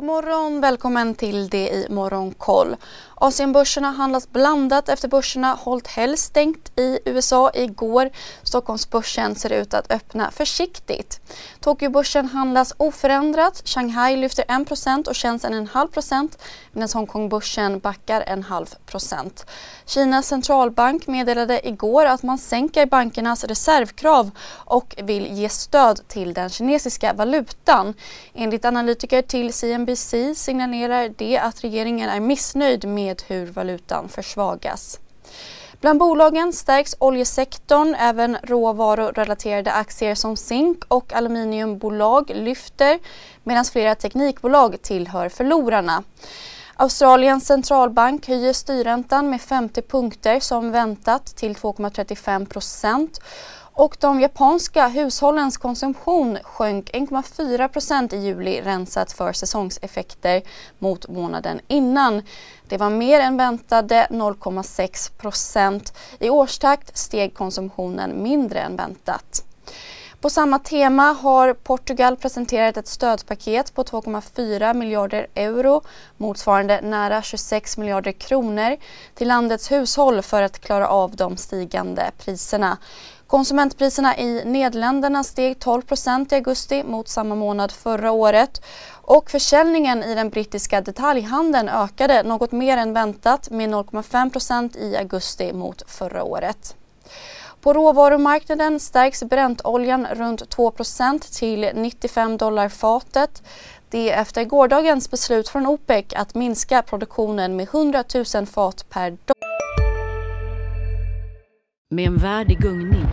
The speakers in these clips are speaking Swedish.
God morgon, välkommen till det i Morgonkoll. Asienbörserna handlas blandat efter börserna hållit helst stängt i USA igår. Stockholmsbörsen ser ut att öppna försiktigt. Tokyobörsen handlas oförändrat. Shanghai lyfter 1 och Shenzhen en halv procent medan Hongkongbörsen backar en halv procent. Kinas centralbank meddelade igår att man sänker bankernas reservkrav och vill ge stöd till den kinesiska valutan. Enligt analytiker till CNBC signalerar det att regeringen är missnöjd med hur valutan försvagas. Bland bolagen stärks oljesektorn, även råvarurelaterade aktier som zink och aluminiumbolag lyfter medan flera teknikbolag tillhör förlorarna. Australiens centralbank höjer styrräntan med 50 punkter som väntat till 2,35 procent och de japanska hushållens konsumtion sjönk 1,4% i juli rensat för säsongseffekter mot månaden innan. Det var mer än väntade 0,6% I årstakt steg konsumtionen mindre än väntat. På samma tema har Portugal presenterat ett stödpaket på 2,4 miljarder euro motsvarande nära 26 miljarder kronor till landets hushåll för att klara av de stigande priserna. Konsumentpriserna i Nederländerna steg 12% i augusti mot samma månad förra året och försäljningen i den brittiska detaljhandeln ökade något mer än väntat med 0,5% i augusti mot förra året. På råvarumarknaden stärks bräntoljan runt 2% till 95 dollar fatet. Det är efter gårdagens beslut från OPEC att minska produktionen med 100 000 fat per dag. Med en värld i gungning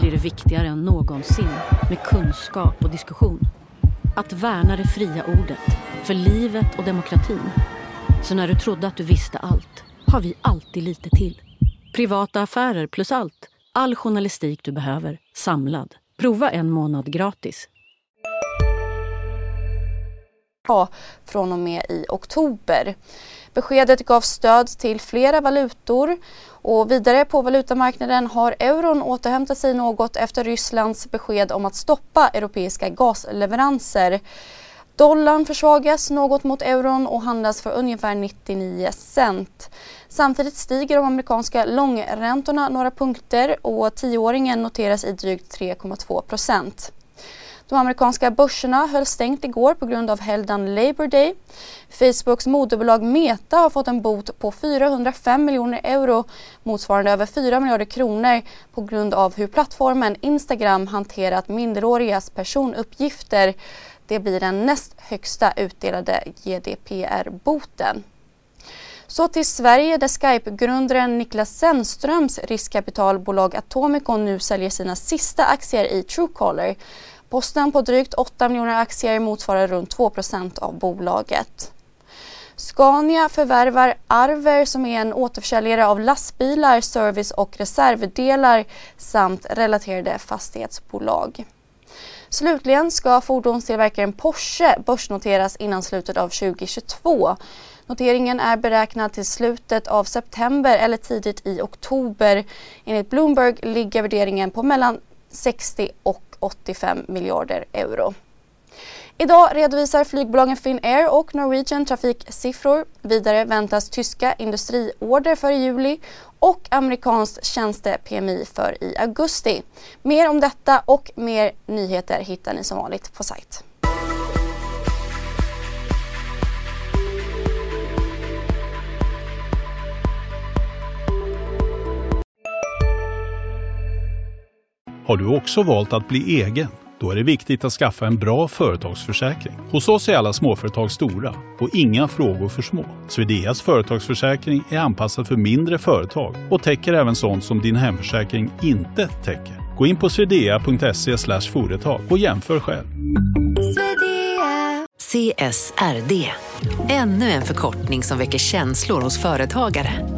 blir det viktigare än någonsin med kunskap och diskussion. Att värna det fria ordet, för livet och demokratin. Så när du trodde att du visste allt, har vi alltid lite till. Privata affärer plus allt. All journalistik du behöver, samlad. Prova en månad gratis. USA från och med i oktober. Beskedet gav stöd till flera valutor och vidare på valutamarknaden har euron återhämtat sig något efter Rysslands besked om att stoppa europeiska gasleveranser. Dollarn försvagas något mot euron och handlas för ungefär 99 cent. Samtidigt stiger de amerikanska långräntorna några punkter och tioåringen noteras i drygt 3,2 procent. De amerikanska börserna höll stängt igår på grund av helgdagen Labour Day. Facebooks moderbolag Meta har fått en bot på 405 miljoner euro motsvarande över 4 miljarder kronor på grund av hur plattformen Instagram hanterat minderårigas personuppgifter. Det blir den näst högsta utdelade GDPR-boten. Så till Sverige där Skype-grundaren Niklas Zennströms riskkapitalbolag Atomico nu säljer sina sista aktier i Truecaller. Posten på drygt 8 miljoner aktier motsvarar runt 2% av bolaget. Scania förvärvar Arver som är en återförsäljare av lastbilar, service och reservdelar samt relaterade fastighetsbolag. Slutligen ska fordonstillverkaren Porsche börsnoteras innan slutet av 2022. Noteringen är beräknad till slutet av september eller tidigt i oktober. Enligt Bloomberg ligger värderingen på mellan 60 och 85 miljarder euro. Idag redovisar flygbolagen Finnair och Norwegian trafiksiffror. Vidare väntas tyska industriorder för i juli och amerikanskt tjänste-PMI för i augusti. Mer om detta och mer nyheter hittar ni som vanligt på sajt. Har du också valt att bli egen? Då är det viktigt att skaffa en bra företagsförsäkring. Hos oss är alla småföretag stora och inga frågor för små. Swedeas företagsförsäkring är anpassad för mindre företag och täcker även sånt som din hemförsäkring inte täcker. Gå in på swedea.se företag och jämför själv. CSRD, ännu en förkortning som väcker känslor hos företagare.